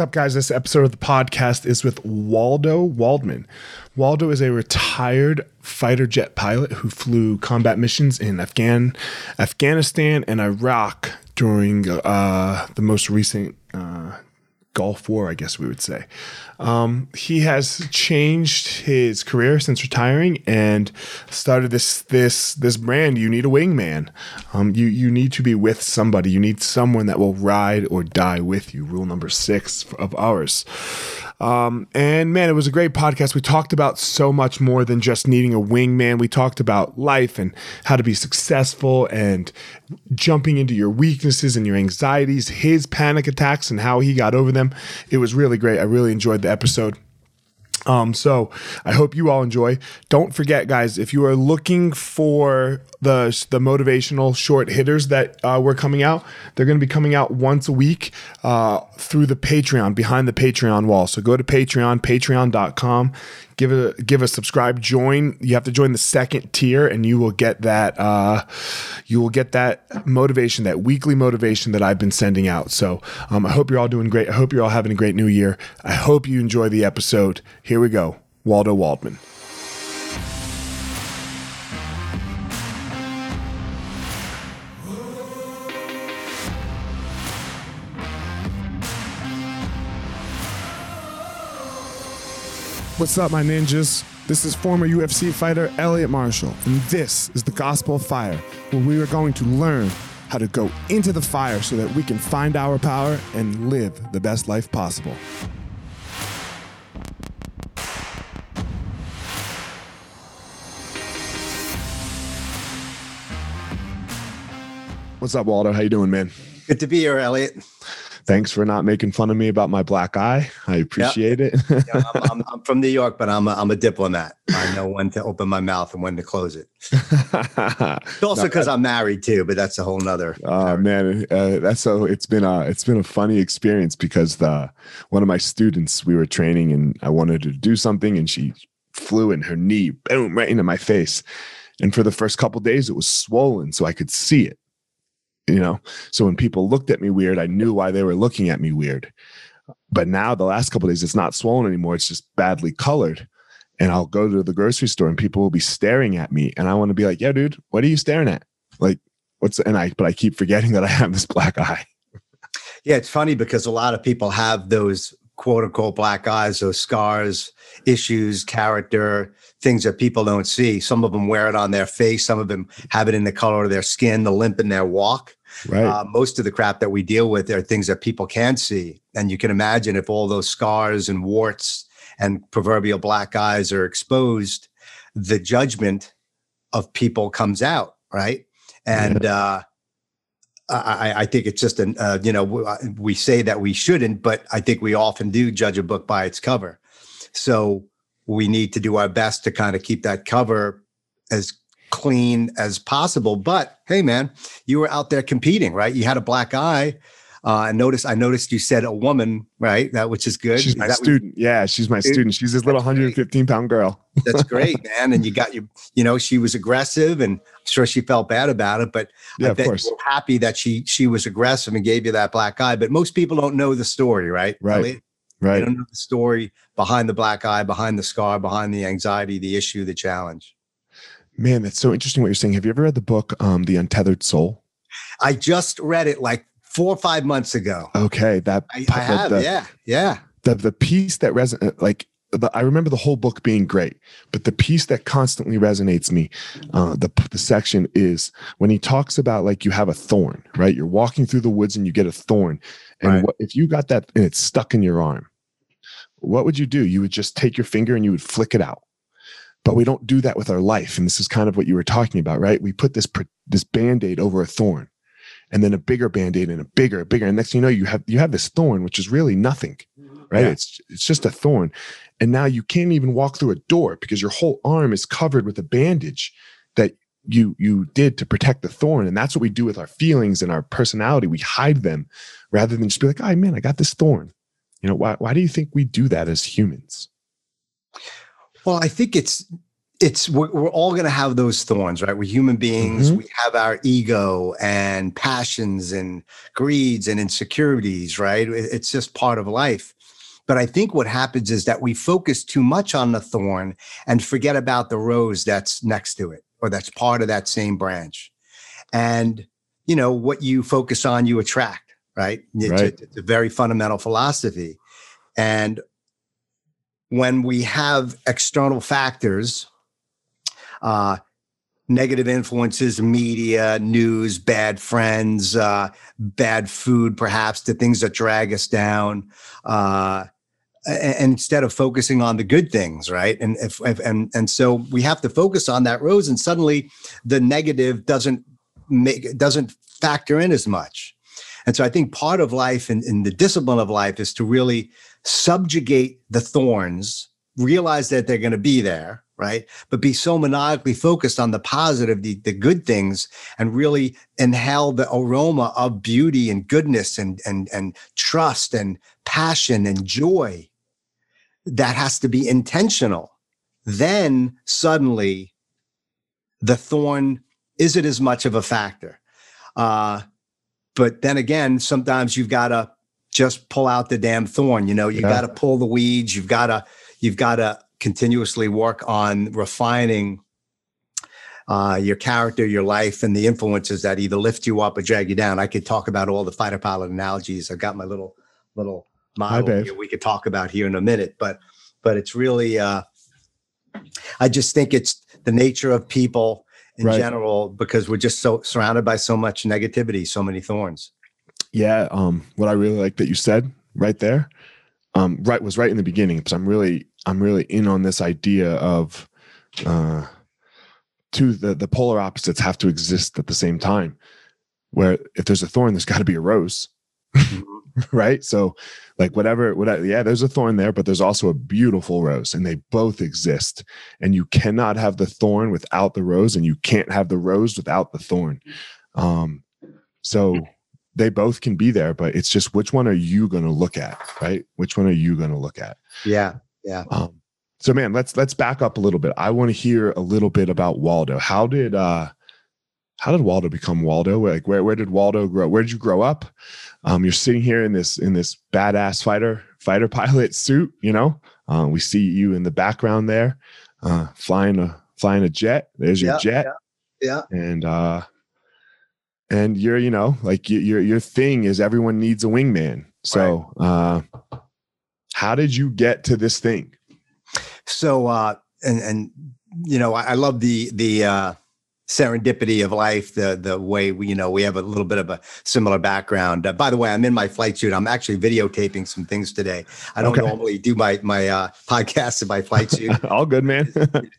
Up, guys? This episode of the podcast is with Waldo Waldman. Waldo is a retired fighter jet pilot who flew combat missions in Afghan, Afghanistan and Iraq during uh, the most recent uh, Gulf War, I guess we would say. Um, he has changed his career since retiring and started this this this brand. You need a wingman. Um, you you need to be with somebody. You need someone that will ride or die with you. Rule number six of ours. Um, and man, it was a great podcast. We talked about so much more than just needing a wingman. We talked about life and how to be successful and jumping into your weaknesses and your anxieties, his panic attacks and how he got over them. It was really great. I really enjoyed the episode. Um, so I hope you all enjoy. Don't forget, guys, if you are looking for the the motivational short hitters that uh, we're coming out, they're going to be coming out once a week uh, through the Patreon, behind the Patreon wall. So go to Patreon, patreon.com give a give a subscribe join. You have to join the second tier and you will get that uh, you will get that motivation that weekly motivation that i've been sending out. So um, i hope you're all doing great. I hope you're all having a great new year. I hope you enjoy the episode. Here we go. Waldo waldman What's up, my ninjas? This is former UFC fighter Elliot Marshall, and this is the Gospel of Fire, where we are going to learn how to go into the fire so that we can find our power and live the best life possible. What's up, Waldo? How you doing, man? Good to be here, Elliot thanks for not making fun of me about my black eye. I appreciate yep. it. yeah, I'm, I'm, I'm, from New York, but I'm a, I'm a diplomat. I know when to open my mouth and when to close it. it's also because I'm married too, but that's a whole nother. Oh uh, man, uh, that's so. It's been a it's been a funny experience because the one of my students we were training and I wanted to do something and she flew in her knee, boom, right into my face. And for the first couple days, it was swollen, so I could see it you know? So when people looked at me weird i knew why they were looking at me weird. But now the last couple days it's not swollen anymore it's just badly colored. And i'll go to the grocery store and people will be staring at me and i want to be like yeah dude what are you staring at? Like what's and i but i keep forgetting that i have this black eye. Yeah it's funny because a lot of people have those quote unquote black eyes those scars issues character things that people don't see. Some of them wear it on their face some of them have it in the color of their skin the limp in their walk Right. Uh, most of the crap that we deal with are things that people can't see. And you can imagine if all those scars and warts and proverbial black eyes are exposed, the judgment of people comes out, right? And yeah. uh, I, I, think it's just an, uh, you know, uh, we say that we shouldn't, but I think we often do judge a book by its cover. So we need to do our best to kind of keep that cover as clean as possible. But hey, man, you were out there competing, right? You had a black eye. Uh, I noticed. I noticed you said a woman, right? That which is good. She's my student. yeah, she's my student. She's this little 115 pound girl. That's great, man. And you got you. You know, she was aggressive, and I'm sure she felt bad about it. But yeah, I bet you happy that she she was aggressive and gave you that black eye. But most people don't know the story, right? Right. Right. They don't know the story behind the black eye, behind the scar, behind the anxiety, the issue, the challenge. Man, that's so interesting what you're saying. Have you ever read the book, um, The Untethered Soul? I just read it like four or five months ago. Okay, that I, I have, the, yeah, yeah. The the piece that resonates, like the, I remember the whole book being great, but the piece that constantly resonates me, uh, the the section is when he talks about like you have a thorn, right? You're walking through the woods and you get a thorn, and right. what, if you got that and it's stuck in your arm, what would you do? You would just take your finger and you would flick it out but we don't do that with our life. And this is kind of what you were talking about right? We put this this band-aid over a thorn and then a bigger band-aid and a bigger bigger. And next thing you know you have you have this thorn which is really nothing mm-hmm. right? Yeah. it's it's just a thorn. And now you can't even walk through a door because your whole arm is covered with a bandage that you you did to protect the thorn. And that's what we do with our feelings and our personality. We hide them rather than just be like oh man i got this thorn. You know why, why do you think we do that as humans well, I think it's it's we're, we're all going to have those thorns right? We're human beings. Mhm. we have our ego and passions and greeds and insecurities right? It's just part of life. But i think what happens is that we focus too much on the thorn and forget about the rose that's next to it or that's part of that same branch. And you know what you focus on you attract right? It's, Right. A, it's a very fundamental philosophy. And when we have external factors uh, negative influences, media, news, bad friends, uh, bad food, perhaps the things that drag us down. Uh, and instead of focusing on the good things, right? And if, if and and so we have to focus on that rose, and suddenly the negative doesn't make doesn't factor in as much. And so I think part of life and, the discipline of life is to really subjugate the thorns, realize that they're going to be there, right? But be so maniacally focused on the positive, the, the good things, and really inhale the aroma of beauty and goodness and and and trust and passion and joy. That has to be intentional. Then suddenly the thorn isn't as much of a factor. Uh, but then again, sometimes you've got to just pull out the damn thorn. You know, you Yeah. got to pull the weeds. You've got to you've got to continuously work on refining uh, your character, your life, and the influences that either lift you up or drag you down. I could talk about all the fighter pilot analogies. I've got my little little model we could talk about here in a minute, but but it's really uh, I just think it's the nature of people in Right. general because we're just so surrounded by so much negativity, so many thorns. Yeah. Um, what I really like that you said right there, um, right was right in the beginning because I'm really, I'm really in on this idea of, uh, two the the polar opposites have to exist at the same time. Where if there's a thorn, there's got to be a rose, right? So, like whatever, whatever, yeah, there's a thorn there, but there's also a beautiful rose, and they both exist. And you cannot have the thorn without the rose, and you can't have the rose without the thorn. Um, so they both can be there, but it's just which one are you going to look at, right? Which one are you going to look at? Yeah. Um, so man, let's let's back up a little bit. I want to hear a little bit about Waldo. How did uh how did Waldo become Waldo? Like where where did Waldo grow? Where did you grow up? Um, you're sitting here in this in this badass fighter fighter pilot suit, you know. Uh, we see you in the background there, uh, flying a flying a jet. There's your Yeah, jet Yeah. and uh and you're you know like your your your thing is everyone needs a wingman so uh how did you get to this thing So uh and and you know, I, I love the the uh serendipity of life, the the way we, you know, we have a little bit of a similar background. Uh, by the way, I'm in my flight suit. I'm actually videotaping some things today. I don't Okay. normally do my my uh podcasts in my flight suit. all good man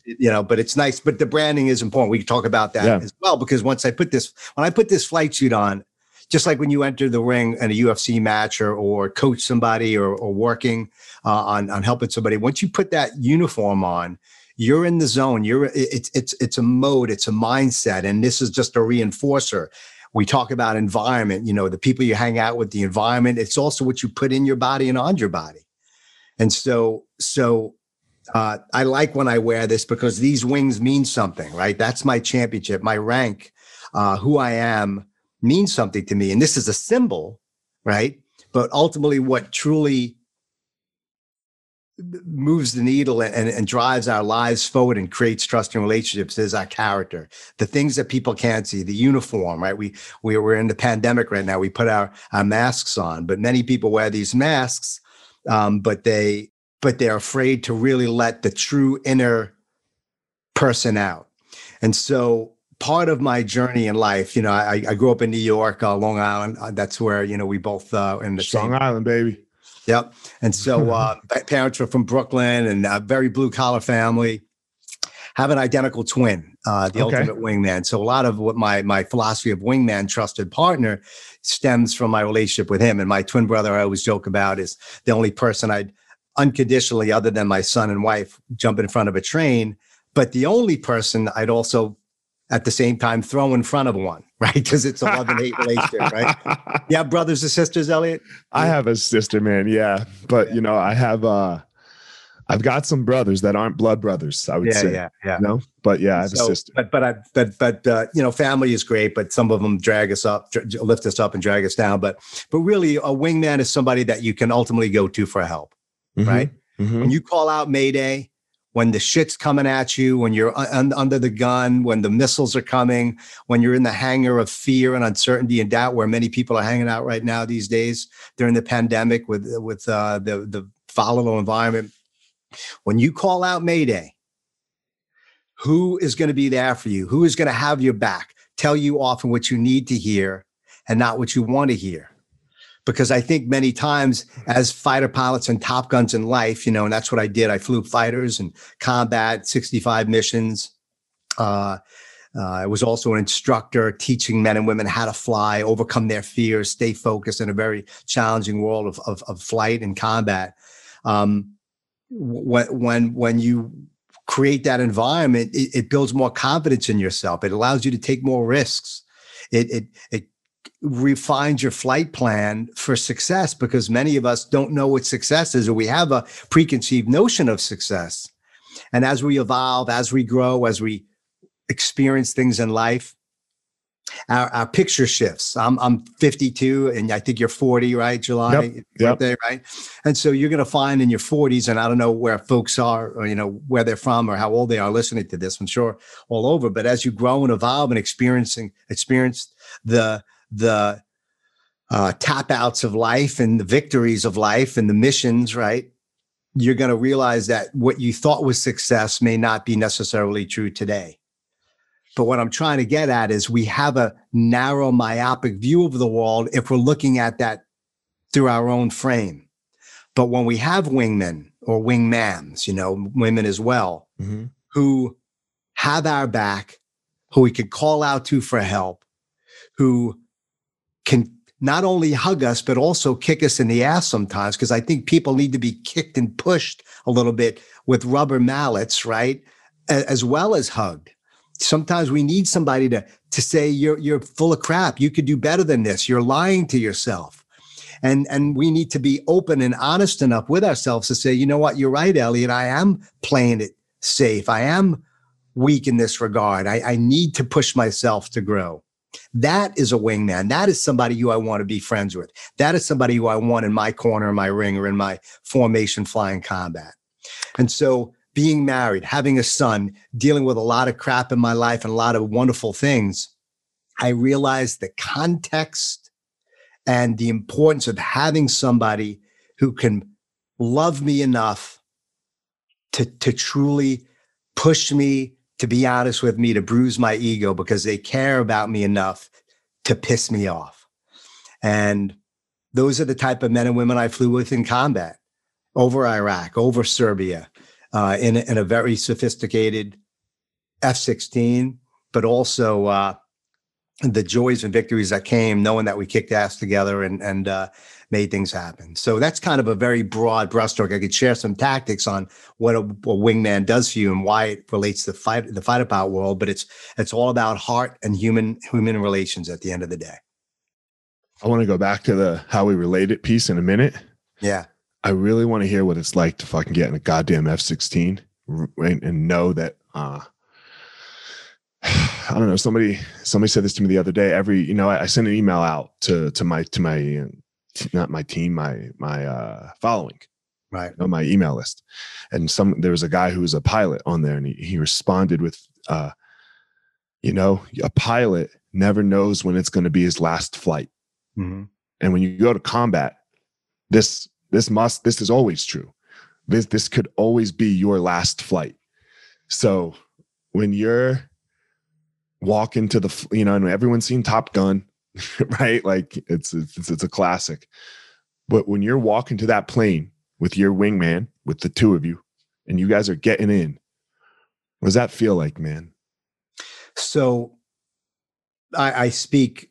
you know, but it's nice. But the branding is important. We can talk about that Yeah. as well because once I put this, when I put this flight suit on, just like when you enter the ring in a UFC match or or coach somebody or or working uh, on on helping somebody, once you put that uniform on, you're in the zone. You're it's it's it's a mode, it's a mindset, and this is just a reinforcer. We talk about environment, you know, the people you hang out with, the environment. It's also what you put in your body and on your body. And so, so uh, I like when I wear this because these wings mean something, right? That's my championship, my rank, uh, who I am means something to me. And this is a symbol, right? But ultimately, what truly moves the needle and, and drives our lives forward and creates trusting relationships is our character. The things that people can't see the uniform right? We, we we're in the pandemic right now. We put our our masks on but many people wear these masks um, but they but they're afraid to really let the true inner person out. And so part of my journey in life you know i, I grew up in new york uh, long island. Uh, that's where you know we both uh, in the strong same island baby Yep. And so uh, parents were from Brooklyn and a very blue collar family. Have an identical twin, uh, the Okay. ultimate wingman. So a lot of what my my philosophy of wingman, trusted partner, stems from my relationship with him. And my twin brother, I always joke about, is the only person I'd unconditionally, other than my son and wife, jump in front of a train. But the only person I'd also, at the same time, throw in front of one, right? Because it's a love and hate relationship, right? Yeah, brothers and sisters, Elliot. I have a sister, man. Yeah, but Yeah. you know, I have uh, I've got some brothers that aren't blood brothers. I would yeah, say, yeah, yeah. you know, but yeah, I have So, a sister. But but I but but uh, you know, family is great, but some of them drag us up, dr- lift us up, and drag us down. But but really, a wingman is somebody that you can ultimately go to for help. Mhm, right? mhm. When you call out Mayday, when the shit's coming at you, when you're un- under the gun, when the missiles are coming, when you're in the hangar of fear and uncertainty and doubt, where many people are hanging out right now these days during the pandemic with with uh, the the volatile environment. When you call out Mayday, who is going to be there for you? Who is going to have your back? Tell you often what you need to hear and not what you want to hear because I think many times as fighter pilots and top guns in life, you know, and that's what I did. I flew fighters and combat, 65 missions. Uh, uh, I was also an instructor teaching men and women how to fly, overcome their fears, stay focused in a very challenging world of, of, of flight and combat. Um, when, when, when you create that environment, it, it builds more confidence in yourself. It allows you to take more risks. It, it, it refines your flight plan for success because many of us don't know what success is or we have a preconceived notion of success. And as we evolve, as we grow, as we experience things in life, our, our picture shifts. I'm, I'm 52 and I think you're 40, right? July, Yep, yep. birthday, right? And so you're going to find in your 40s, and I don't know where folks are or, you know, where they're from or how old they are listening to this, I'm sure all over. But as you grow and evolve and experiencing, experience the, the uh, tap outs of life and the victories of life and the missions, right? You're going to realize that what you thought was success may not be necessarily true today. But what I'm trying to get at is we have a narrow, myopic view of the world if we're looking at that through our own frame. But when we have wingmen or wingmans, you know, women as well, Mhm. who have our back, who we could call out to for help, who can not only hug us, but also kick us in the ass sometimes. Because I think people need to be kicked and pushed a little bit with rubber mallets, right? As well as hugged. Sometimes we need somebody to, to say, you're, you're full of crap. You could do better than this. You're lying to yourself. And, and we need to be open and honest enough with ourselves to say, you know what? You're right, Elliot. I am playing it safe. I am weak in this regard. I, I need to push myself to grow. That is a wingman. That is somebody who I want to be friends with. That is somebody who I want in my corner, in my ring, or in my formation flying combat. And so being married, having a son, dealing with a lot of crap in my life and a lot of wonderful things, I realized the context and the importance of having somebody who can love me enough to, to truly push me, to be honest with me, to bruise my ego because they care about me enough to piss me off. And those are the type of men and women I flew with in combat over Iraq, over Serbia, uh, in, a- in a very sophisticated F 16, but also uh, the joys and victories that came knowing that we kicked ass together and, and uh, made things happen. So that's kind of a very broad brushstroke. I could share some tactics on what a, a wingman does for you and why it relates to fight the fight about world, but it's it's all about heart and human human relations at the end of the day. I want to go back to the how we related piece in a minute. Yeah. I really want to hear what it's like to fucking get in a goddamn F sixteen and, and know that. uh I don't know. Somebody somebody said this to me the other day. Every you know, I, I sent an email out to to my to my uh, not my team, my my uh following, Right. on my email list, and some there was a guy who was a pilot on there, and he, he responded with, uh, you know, a pilot never knows when it's going to be his last flight. Mhm. And when you go to combat, this this must this is always true. This this could always be your last flight. So when you're walking to the you know, and everyone's seen Top Gun, right? Like it's it's it's a classic. But when you're walking to that plane with your wingman, with the two of you, and you guys are getting in, what does that feel like, man? So I, I speak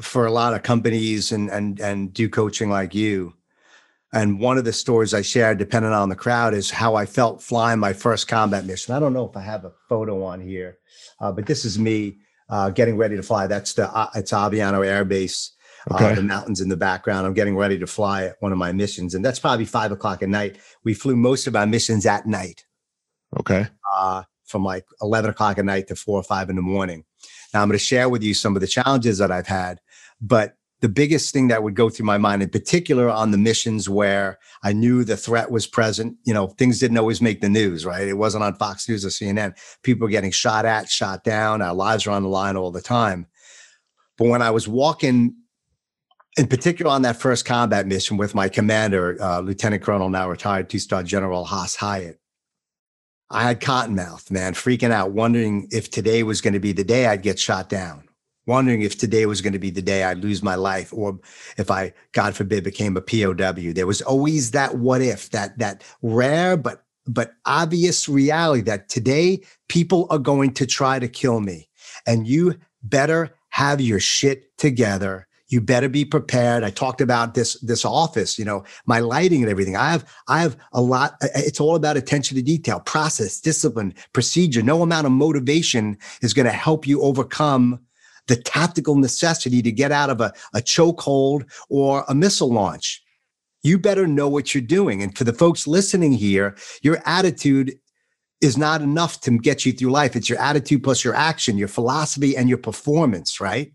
for a lot of companies and and and do coaching like you. And one of the stories I shared, depending on the crowd, is how I felt flying my first combat mission. I don't know if I have a photo on here, uh, but this is me uh, getting ready to fly. That's the uh, it's Aviano Air Base. Okay. Uh, the mountains in the background. I'm getting ready to fly one of my missions, and that's probably five o'clock at night. We flew most of our missions at night. Okay. Uh, from like 11 o'clock at night to four or five in the morning. Now, I'm going to share with you some of the challenges that I've had, but the biggest thing that would go through my mind, in particular on the missions where I knew the threat was present, you know, things didn't always make the news, right? It wasn't on Fox News or CNN. People were getting shot at, shot down. Our lives are on the line all the time. But when I was walking, in particular on that first combat mission with my commander, uh, Lieutenant Colonel, now retired two star General Haas Hyatt, I had cottonmouth, man, freaking out, wondering if today was going to be the day I'd get shot down, wondering if today was going to be the day I'd lose my life, or if I, God forbid, became a POW. There was always that what if, that that rare but but obvious reality that today people are going to try to kill me, and you better have your shit together you better be prepared. I talked about this this office, you know, my lighting and everything. I have I have a lot. It's all about attention to detail, process, discipline, procedure. No amount of motivation is going to help you overcome the tactical necessity to get out of a, a chokehold or a missile launch. You better know what you're doing. And for the folks listening here, your attitude is not enough to get you through life. It's your attitude plus your action, your philosophy, and your performance, right?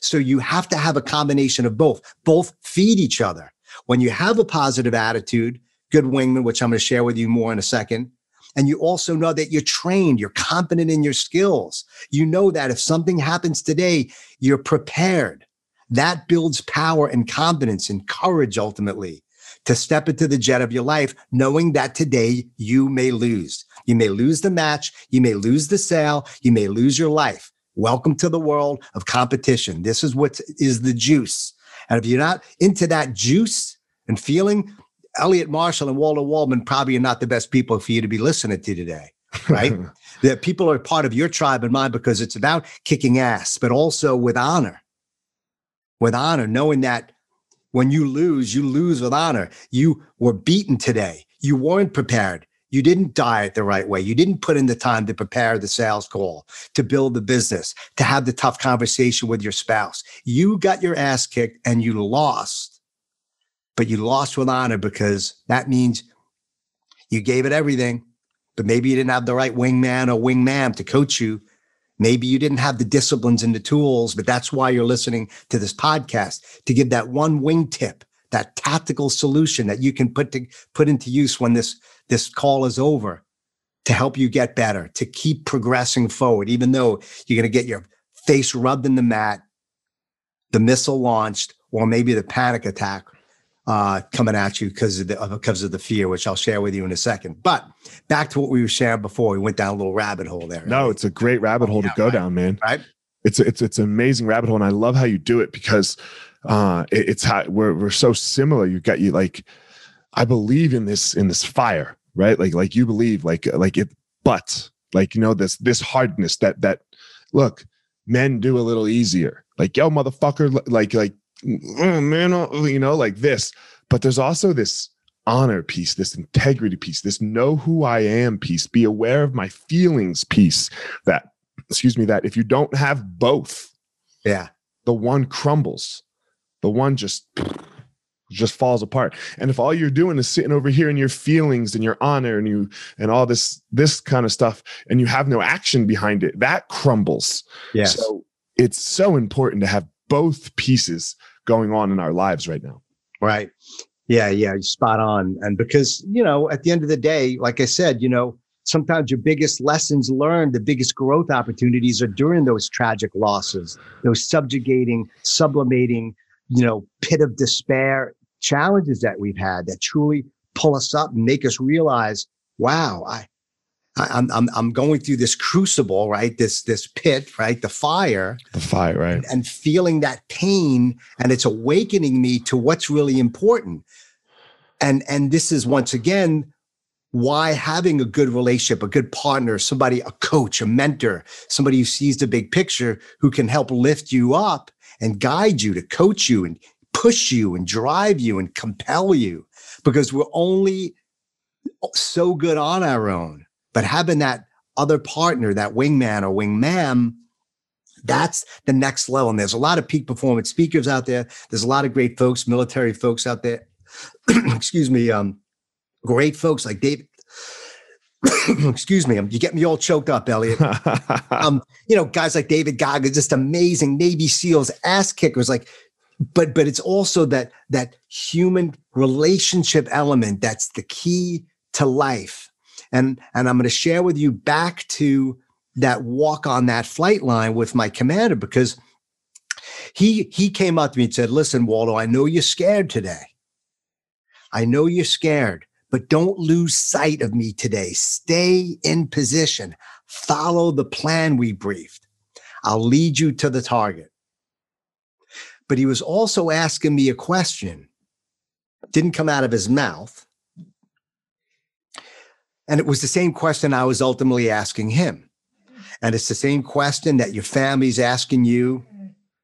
So you have to have a combination of both. Both feed each other. When you have a positive attitude, good wingman, which I'm going to share with you more in a second, and you also know that you're trained, you're confident in your skills. You know that if something happens today, you're prepared. That builds power and confidence and courage ultimately to step into the jet of your life, knowing that today you may lose. You may lose the match. You may lose the sale. You may lose your life. Welcome to the world of competition. This is what is the juice. And if you're not into that juice and feeling, Elliot Marshall and Waldo Waldman probably are not the best people for you to be listening to today, right? that people are part of your tribe and mine because it's about kicking ass, but also with honor. With honor, knowing that when you lose, you lose with honor. You were beaten today. You weren't prepared. You didn't diet the right way. You didn't put in the time to prepare the sales call, to build the business, to have the tough conversation with your spouse. You got your ass kicked and you lost, but you lost with honor because that means you gave it everything, but maybe you didn't have the right wingman or wingman to coach you. Maybe you didn't have the disciplines and the tools, but that's why you're listening to this podcast to give that one wing tip, that tactical solution that you can put to put into use when this this call is over to help you get better, to keep progressing forward, even though you're going to get your face rubbed in the mat, the missile launched, or maybe the panic attack uh, coming at you because of the because of the fear, which I'll share with you in a second. But back to what we were sharing before, we went down a little rabbit hole there. No, it's a great rabbit hole yeah, to go right, down, man. Right? It's it's it's an amazing rabbit hole, and I love how you do it because uh, it, it's how we're we're so similar. You got you like I believe in this in this fire, right? Like like you believe like like it, but like you know this this hardness that that look men do a little easier. Like yo motherfucker, like like oh, man, oh, you know like this. But there's also this honor piece, this integrity piece, this know who I am piece, be aware of my feelings piece. That excuse me, that if you don't have both, yeah, the one crumbles, the one just just falls apart. And if all you're doing is sitting over here in your feelings and your honor and you and all this this kind of stuff and you have no action behind it, that crumbles. Yeah. So it's so important to have both pieces going on in our lives right now. Right. Yeah, yeah, spot on. And because, you know, at the end of the day, like I said, you know, sometimes your biggest lessons learned, the biggest growth opportunities are during those tragic losses, those subjugating, sublimating, you know, pit of despair challenges that we've had that truly pull us up and make us realize, wow, I, I am I'm I'm going through this crucible, right? This this pit, right? The fire. The fire, right. And, and feeling that pain and it's awakening me to what's really important. And and this is once again why having a good relationship, a good partner, somebody, a coach, a mentor, somebody who sees the big picture, who can help lift you up and guide you to coach you and push you and drive you and compel you because we're only so good on our own. But having that other partner, that wingman or wingman, That's the next level. And there's a lot of peak performance speakers out there. There's a lot of great folks, military folks out there. Excuse me. Um, great folks like David. Excuse me. Um, you get me all choked up, Elliot. um, you know, guys like David Goggins, just amazing Navy SEALs, ass kickers. Like, but but it's also that that human relationship element that's the key to life. And and I'm going to share with you back to that walk on that flight line with my commander because he he came up to me and said, "Listen, Waldo, I know you're scared today. I know you're scared, but don't lose sight of me today. Stay in position. Follow the plan we briefed. I'll lead you to the target." But he was also asking me a question. Didn't come out of his mouth. And it was the same question I was ultimately asking him. And it's the same question that your family's asking you,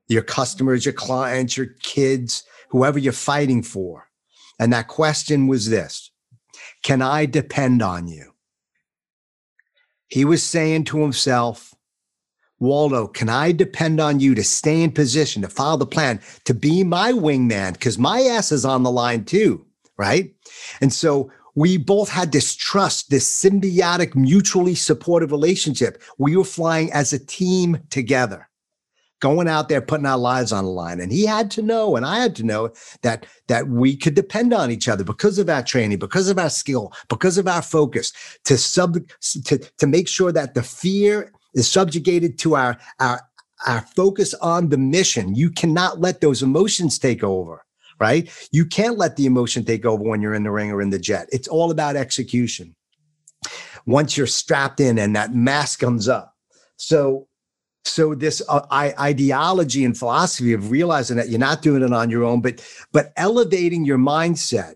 your customers, your clients, your kids, whoever you're fighting for. And that question was this Can I depend on you? He was saying to himself, Waldo, can I depend on you to stay in position, to follow the plan, to be my wingman? Because my ass is on the line too, right? And so we both had this trust, this symbiotic, mutually supportive relationship. We were flying as a team together, going out there, putting our lives on the line. And he had to know, and I had to know that that we could depend on each other because of our training, because of our skill, because of our focus to sub to, to make sure that the fear is subjugated to our our our focus on the mission. You cannot let those emotions take over right? You can't let the emotion take over when you're in the ring or in the jet. It's all about execution. Once you're strapped in and that mask comes up. So, so this uh, I, ideology and philosophy of realizing that you're not doing it on your own, but but elevating your mindset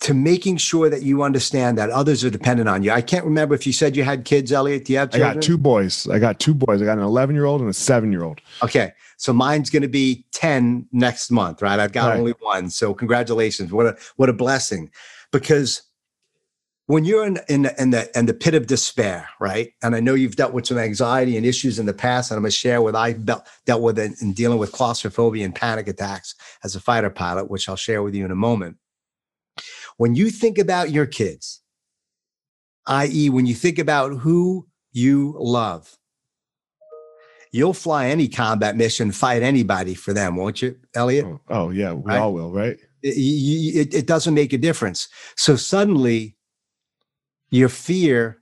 to making sure that you understand that others are dependent on you. I can't remember if you said you had kids, Elliot. Do you have children? I got two boys. I got two boys. I got an 11 year old and a seven year old. Okay. So mine's going to be 10 next month, right? I've got right. only one. So congratulations. What a, what a blessing. Because when you're in, in, the, in the, in the pit of despair, right? And I know you've dealt with some anxiety and issues in the past, and I'm going to share what I dealt, dealt with in, in dealing with claustrophobia and panic attacks as a fighter pilot, which I'll share with you in a moment when you think about your kids, i.e., when you think about who you love, you'll fly any combat mission, fight anybody for them, won't you, Elliot? Oh, oh yeah, we right? all will, right? It, it, it doesn't make a difference. So suddenly, your fear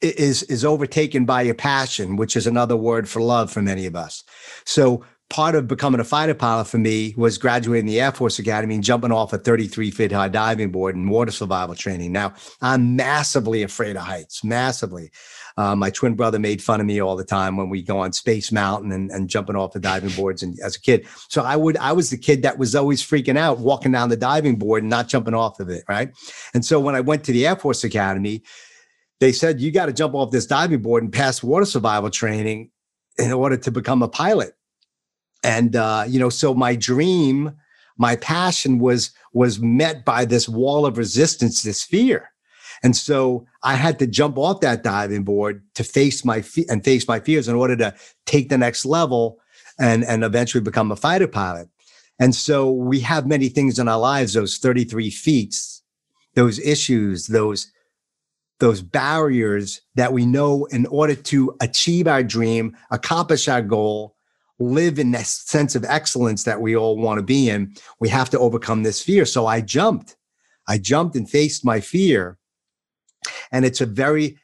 is is overtaken by your passion, which is another word for love for many of us. So part of becoming a fighter pilot for me was graduating the Air Force Academy and jumping off a 33 feet high diving board and water survival training. Now, I'm massively afraid of heights, massively. Uh, my twin brother made fun of me all the time when we go on Space Mountain and, and jumping off the diving boards and as a kid. So I would I was the kid that was always freaking out walking down the diving board and not jumping off of it, right? And so when I went to the Air Force Academy, they said you got to jump off this diving board and pass water survival training in order to become a pilot and uh, you know so my dream my passion was was met by this wall of resistance this fear. And so i had to jump off that diving board to face my fe- and face my fears in order to take the next level and and eventually become a fighter pilot. And so we have many things in our lives those 33 feats those issues those those barriers that we know in order to achieve our dream accomplish our goal live in that sense of excellence that we all want to be in, we have to overcome this fear. So I jumped. I jumped and faced my fear. And it's a very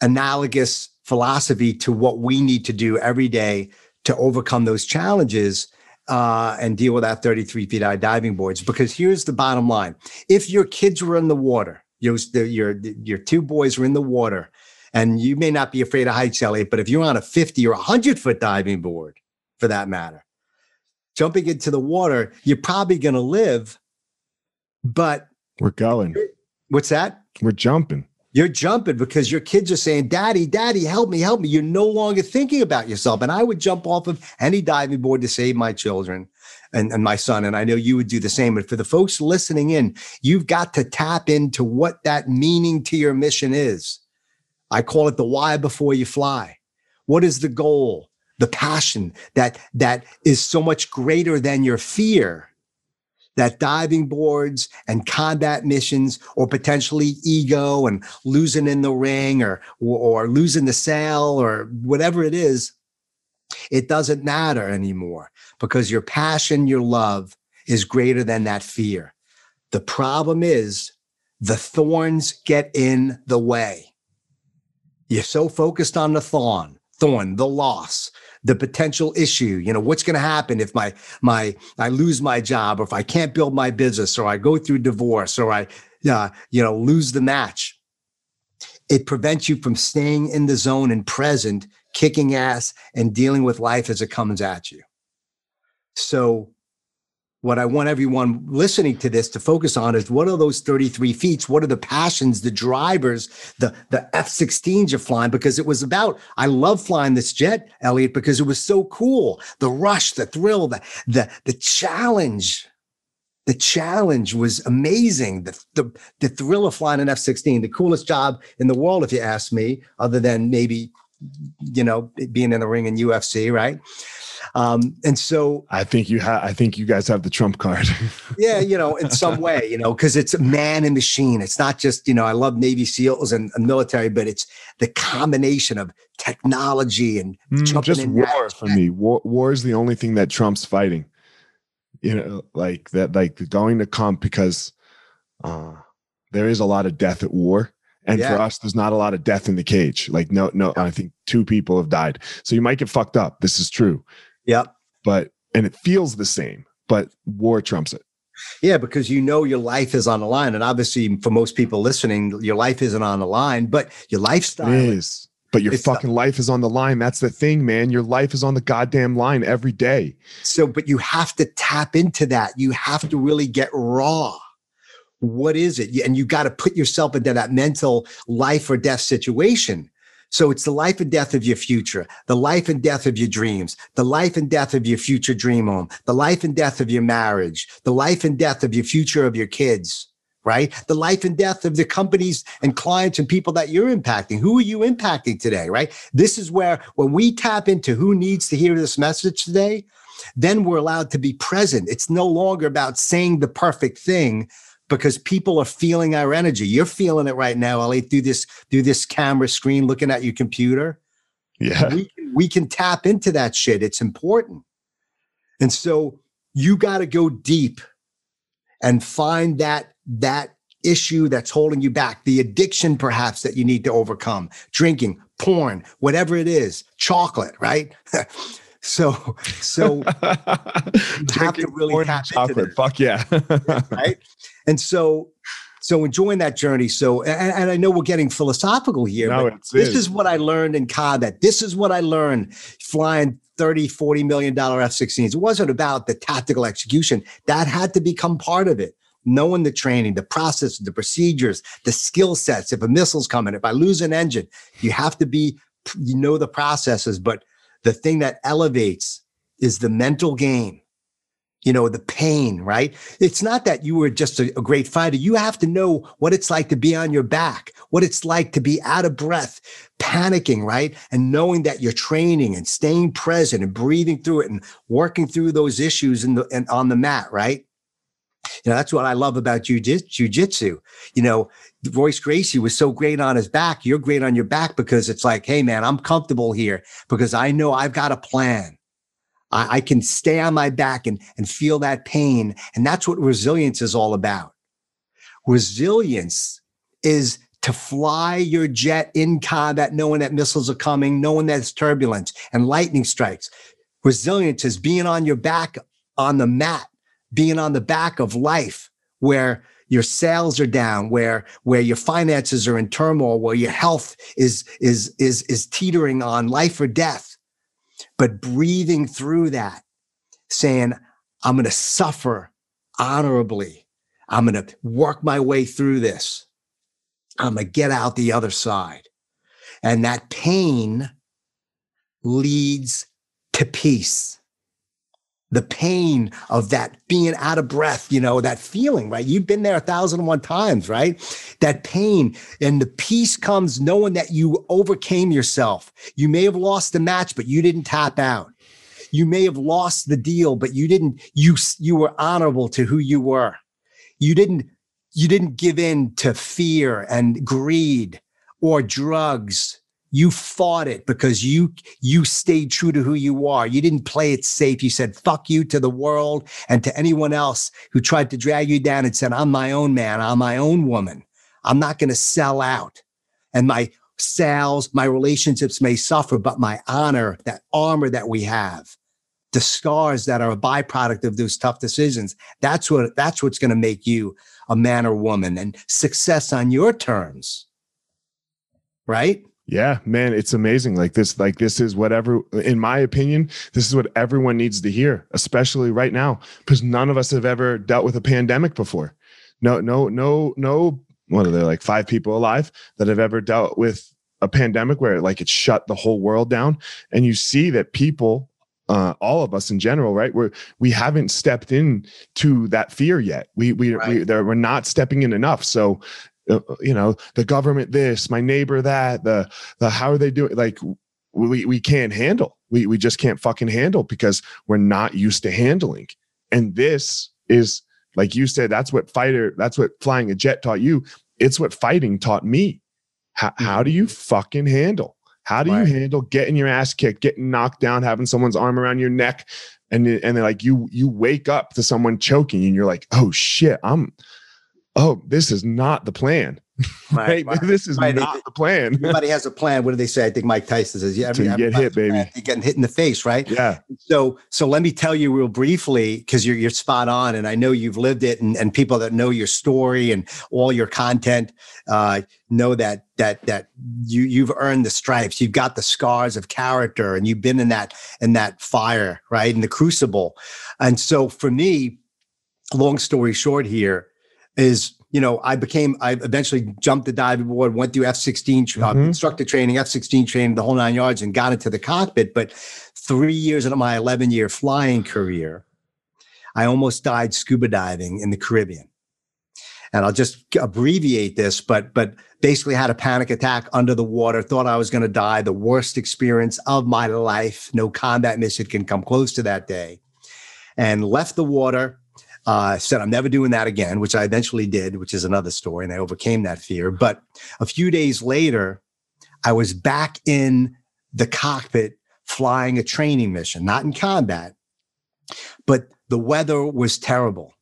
analogous philosophy to what we need to do every day to overcome those challenges uh, and deal with that 33 feet high diving boards. Because here's the bottom line if your kids were in the water, your, your, your two boys were in the water, and you may not be afraid of heights, Elliot, but if you're on a 50 or 100 foot diving board, for that matter. Jumping into the water, you're probably going to live, but we're going. What's that? We're jumping. You're jumping because your kids are saying, Daddy, Daddy, help me, help me. You're no longer thinking about yourself. And I would jump off of any diving board to save my children and, and my son. And I know you would do the same. But for the folks listening in, you've got to tap into what that meaning to your mission is I call it the why before you fly. What is the goal? The passion that that is so much greater than your fear that diving boards and combat missions or potentially ego and losing in the ring or or losing the sale or whatever it is it doesn't matter anymore because your passion your love is greater than that fear. The problem is the thorns get in the way. You're so focused on the thorn thorn the loss the potential issue you know what's going to happen if my my i lose my job or if i can't build my business or i go through divorce or i uh, you know lose the match. It prevents you from staying in the zone and present kicking ass and dealing with life as it comes at you. So what I want everyone listening to this to focus on is what are those 33 feats? What are the passions, the drivers, the, the F 16s you're flying? Because it was about, I love flying this jet, Elliot, because it was so cool. The rush, the thrill, the, the, the challenge. The challenge was amazing. The, the, the thrill of flying an F 16, the coolest job in the world, if you ask me, other than maybe, you know, being in the ring in UFC, right? Um, and so I think you have, I think you guys have the trump card. yeah, you know, in some way, you know, because it's man and machine. It's not just, you know, I love Navy SEALs and, and military, but it's the combination of technology and mm, just war that. for me. War, war is the only thing that Trump's fighting. You know, like that, like going to come because uh, there is a lot of death at war. And yeah. for us, there's not a lot of death in the cage. Like, no, no, I think two people have died. So you might get fucked up. This is true. Yep. But and it feels the same, but war trumps it. Yeah, because you know your life is on the line. And obviously, for most people listening, your life isn't on the line, but your lifestyle it is. But your fucking life is on the line. That's the thing, man. Your life is on the goddamn line every day. So, but you have to tap into that. You have to really get raw. What is it? And you got to put yourself into that mental life or death situation. So it's the life and death of your future, the life and death of your dreams, the life and death of your future dream home, the life and death of your marriage, the life and death of your future of your kids, right? The life and death of the companies and clients and people that you're impacting. Who are you impacting today, right? This is where when we tap into who needs to hear this message today, then we're allowed to be present. It's no longer about saying the perfect thing, because people are feeling our energy. You're feeling it right now, Ali, through this through this camera screen, looking at your computer. Yeah, we can, we can tap into that shit. It's important, and so you got to go deep and find that that issue that's holding you back, the addiction perhaps that you need to overcome, drinking, porn, whatever it is, chocolate, right? So, so you have to really tap chocolate. Fuck yeah. right. And so, so enjoying that journey. So, and, and I know we're getting philosophical here, no, but this is. is what I learned in combat. This is what I learned flying 30, 40 million dollar F-16s. It wasn't about the tactical execution. That had to become part of it. Knowing the training, the process, the procedures, the skill sets. If a missile's coming, if I lose an engine, you have to be, you know, the processes, but the thing that elevates is the mental game you know the pain right it's not that you were just a, a, great fighter you have to know what it's like to be on your back what it's like to be out of breath panicking right and knowing that you're training and staying present and breathing through it and working through those issues in the and on the mat right you know that's what i love about jiu-jitsu you know Royce Gracie was so great on his back. You're great on your back because it's like, hey, man, I'm comfortable here because I know I've got a plan. I, I can stay on my back and, and feel that pain. And that's what resilience is all about. Resilience is to fly your jet in combat, knowing that missiles are coming, knowing that it's turbulence and lightning strikes. Resilience is being on your back on the mat, being on the back of life where your sales are down, where where your finances are in turmoil, where your health is is is is teetering on life or death. But breathing through that, saying, I'm going to suffer honorably. I'm going to work my way through this. I'm going to get out the other side. And that pain leads to peace. The pain of that being out of breath, you know, that feeling, right? You've been there a thousand and one times, right? That pain and the peace comes knowing that you overcame yourself. You may have lost the match, but you didn't tap out. You may have lost the deal, but you didn't, you, you were honorable to who you were. You didn't, you didn't give in to fear and greed or drugs you fought it because you you stayed true to who you are. You didn't play it safe. You said fuck you to the world and to anyone else who tried to drag you down and said i'm my own man. I'm my own woman. I'm not going to sell out. And my sales my relationships may suffer but my honor that armor that we have the scars that are a byproduct of those tough decisions that's what that's what's going to make you a man or woman and success on your terms. Right yeah, man, it's amazing. Like this, like this is whatever, in my opinion, this is what everyone needs to hear, especially right now, because none of us have ever dealt with a pandemic before. No, no, no, no. What are there like five people alive that have ever dealt with a pandemic where like it shut the whole world down? And you see that people, uh, all of us in general, right? We're we haven't stepped in to that fear yet. We we, right. we we're not stepping in enough. So you know the government this my neighbor that the the how are they doing? Like we we can't handle we we just can't fucking handle because we're not used to handling. And this is like you said that's what fighter that's what flying a jet taught you. It's what fighting taught me. How, how do you mm-hmm. fucking handle? How do right. you handle getting your ass kicked getting knocked down having someone's arm around your neck? And and then like you you wake up to someone choking and you're like oh shit i'm oh, this is not the plan. Right. right? This is right. not the plan. Everybody has a plan. What do they say? I think Mike Tyson says, "Yeah, every, you get hit, baby. You're getting hit in the face, right?" Yeah. So, so let me tell you real briefly because you're you're spot on, and I know you've lived it, and, and people that know your story and all your content uh, know that that that you you've earned the stripes. You've got the scars of character, and you've been in that in that fire, right, in the crucible. And so, for me, long story short, here is you know, I became, I eventually jumped the diving board, went through F 16 uh, mm-hmm. instructor training, F 16 training, the whole nine yards, and got into the cockpit. But three years into my 11 year flying career, I almost died scuba diving in the Caribbean. And I'll just abbreviate this, but but basically had a panic attack under the water, thought I was going to die. The worst experience of my life. No combat mission can come close to that day. And left the water, uh, said, I'm never doing that again, which I eventually did, which is another story. And I overcame that fear. But a few days later, I was back in the cockpit flying a training mission, not in combat, but the weather was terrible.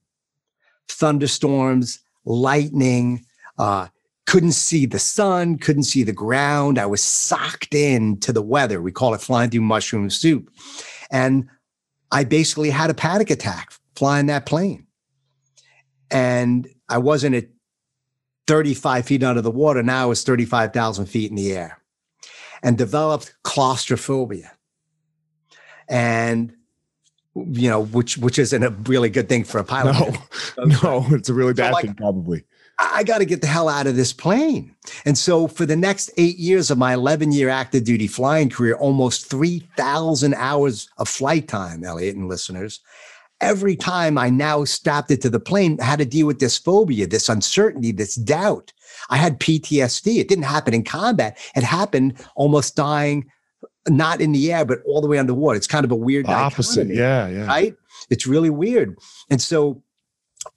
Thunderstorms, lightning, uh, couldn't see the sun, couldn't see the ground. I was socked in to the weather. We call it flying through mushroom soup. And I basically had a panic attack flying that plane. And I wasn't at 35 feet under the water. Now I was 35,000 feet in the air and developed claustrophobia. And you know, which which isn't a really good thing for a pilot. No, no, it's a really bad so like, thing, probably. I got to get the hell out of this plane. And so, for the next eight years of my 11 year active duty flying career, almost 3,000 hours of flight time, Elliot and listeners, every time I now stopped it to the plane, I had to deal with this phobia, this uncertainty, this doubt. I had PTSD. It didn't happen in combat. It happened almost dying, not in the air, but all the way underwater. It's kind of a weird opposite. Yeah, yeah. Right? It's really weird. And so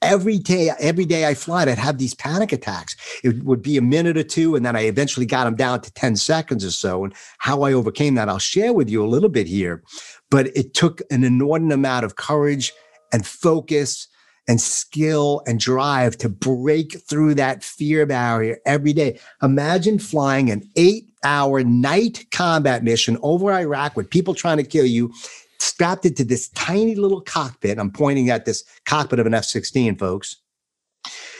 every day, every day I fly, I'd have these panic attacks. It would be a minute or two, and then I eventually got them down to 10 seconds or so. And how I overcame that, I'll share with you a little bit here but it took an inordinate amount of courage and focus and skill and drive to break through that fear barrier every day. Imagine flying an eight hour night combat mission over Iraq with people trying to kill you, strapped into this tiny little cockpit. I'm pointing at this cockpit of an F 16, folks,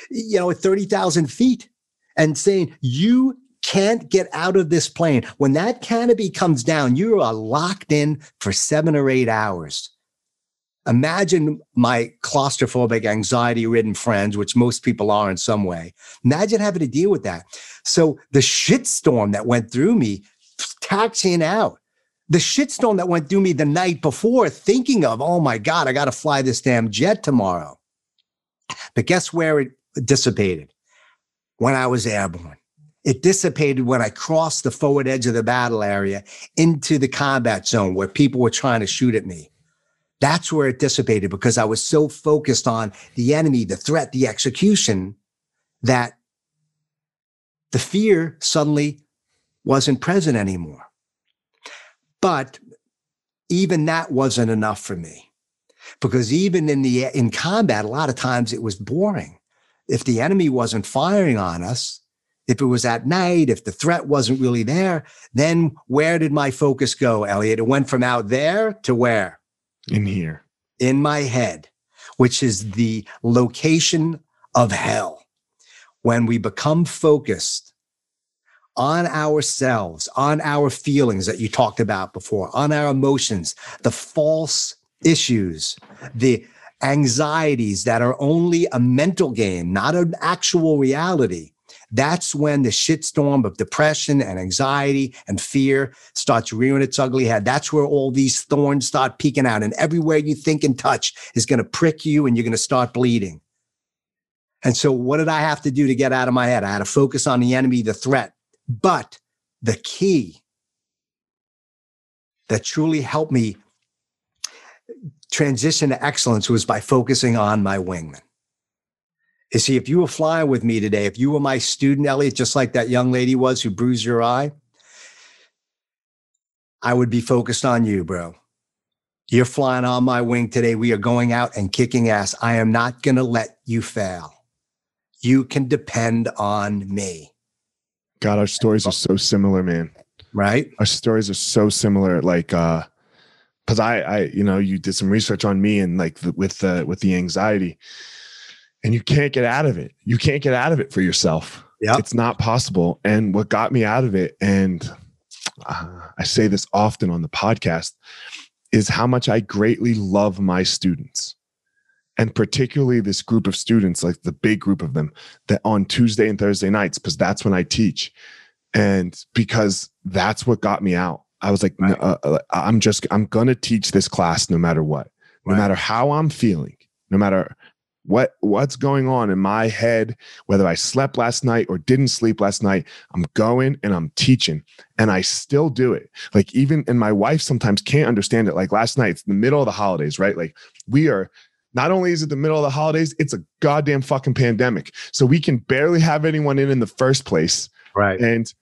you know, at 30,000 feet and saying, you can't get out of this plane. When that canopy comes down, you are locked in for seven or eight hours. Imagine my claustrophobic, anxiety ridden friends, which most people are in some way. Imagine having to deal with that. So the shitstorm that went through me, taxiing out, the shitstorm that went through me the night before, thinking of, oh my God, I got to fly this damn jet tomorrow. But guess where it dissipated? When I was airborne. It dissipated when I crossed the forward edge of the battle area into the combat zone where people were trying to shoot at me. That's where it dissipated because I was so focused on the enemy, the threat, the execution that the fear suddenly wasn't present anymore. But even that wasn't enough for me. Because even in the in combat a lot of times it was boring. If the enemy wasn't firing on us if it was at night if the threat wasn't really there then where did my focus go elliot? It went from out there to where? In here. In my head which is the location of hell. When we become focused on ourselves, on our feelings that you talked about before, on our emotions, the false issues, the anxieties that are only a mental game, not an actual reality. That's when the shitstorm of depression and anxiety and fear starts rearing its ugly head. That's where all these thorns start peeking out. And everywhere you think and touch is going to prick you and you're going to start bleeding. And so, what did I have to do to get out of my head? I had to focus on the enemy, the threat, but the key that truly helped me transition to excellence was by focusing on my wingman. You see, if you were flying with me today, if you were my student, Elliot, just like that young lady was who bruised your eye, I would be focused on you, bro. You're flying on my wing today. We are going out and kicking ass. I am not going to let you fail. You can depend on me. God, our stories are so similar, man. Right? Our stories are so similar. Like, uh, because I, I, you know, you did some research on me and like the, with the with the anxiety, and you can't get out of it. You can't get out of it for yourself. Yeah, it's not possible. And what got me out of it, and uh, I say this often on the podcast, is how much I greatly love my students and particularly this group of students like the big group of them that on tuesday and thursday nights because that's when i teach. And because that's what got me out. I was like right. uh, uh, i'm just i'm gonna teach this class no matter what. No right. matter how i'm feeling no matter what what's going on in my head whether i slept last night or didn't sleep last night i'm going and i'm teaching. And i still do it. Like even and my wife sometimes can't understand it. Like last night it's the middle of the holidays right? Like we are not only is it the middle of the holidays, it's a goddamn fucking pandemic. So we can barely have anyone in in the first place. Right. And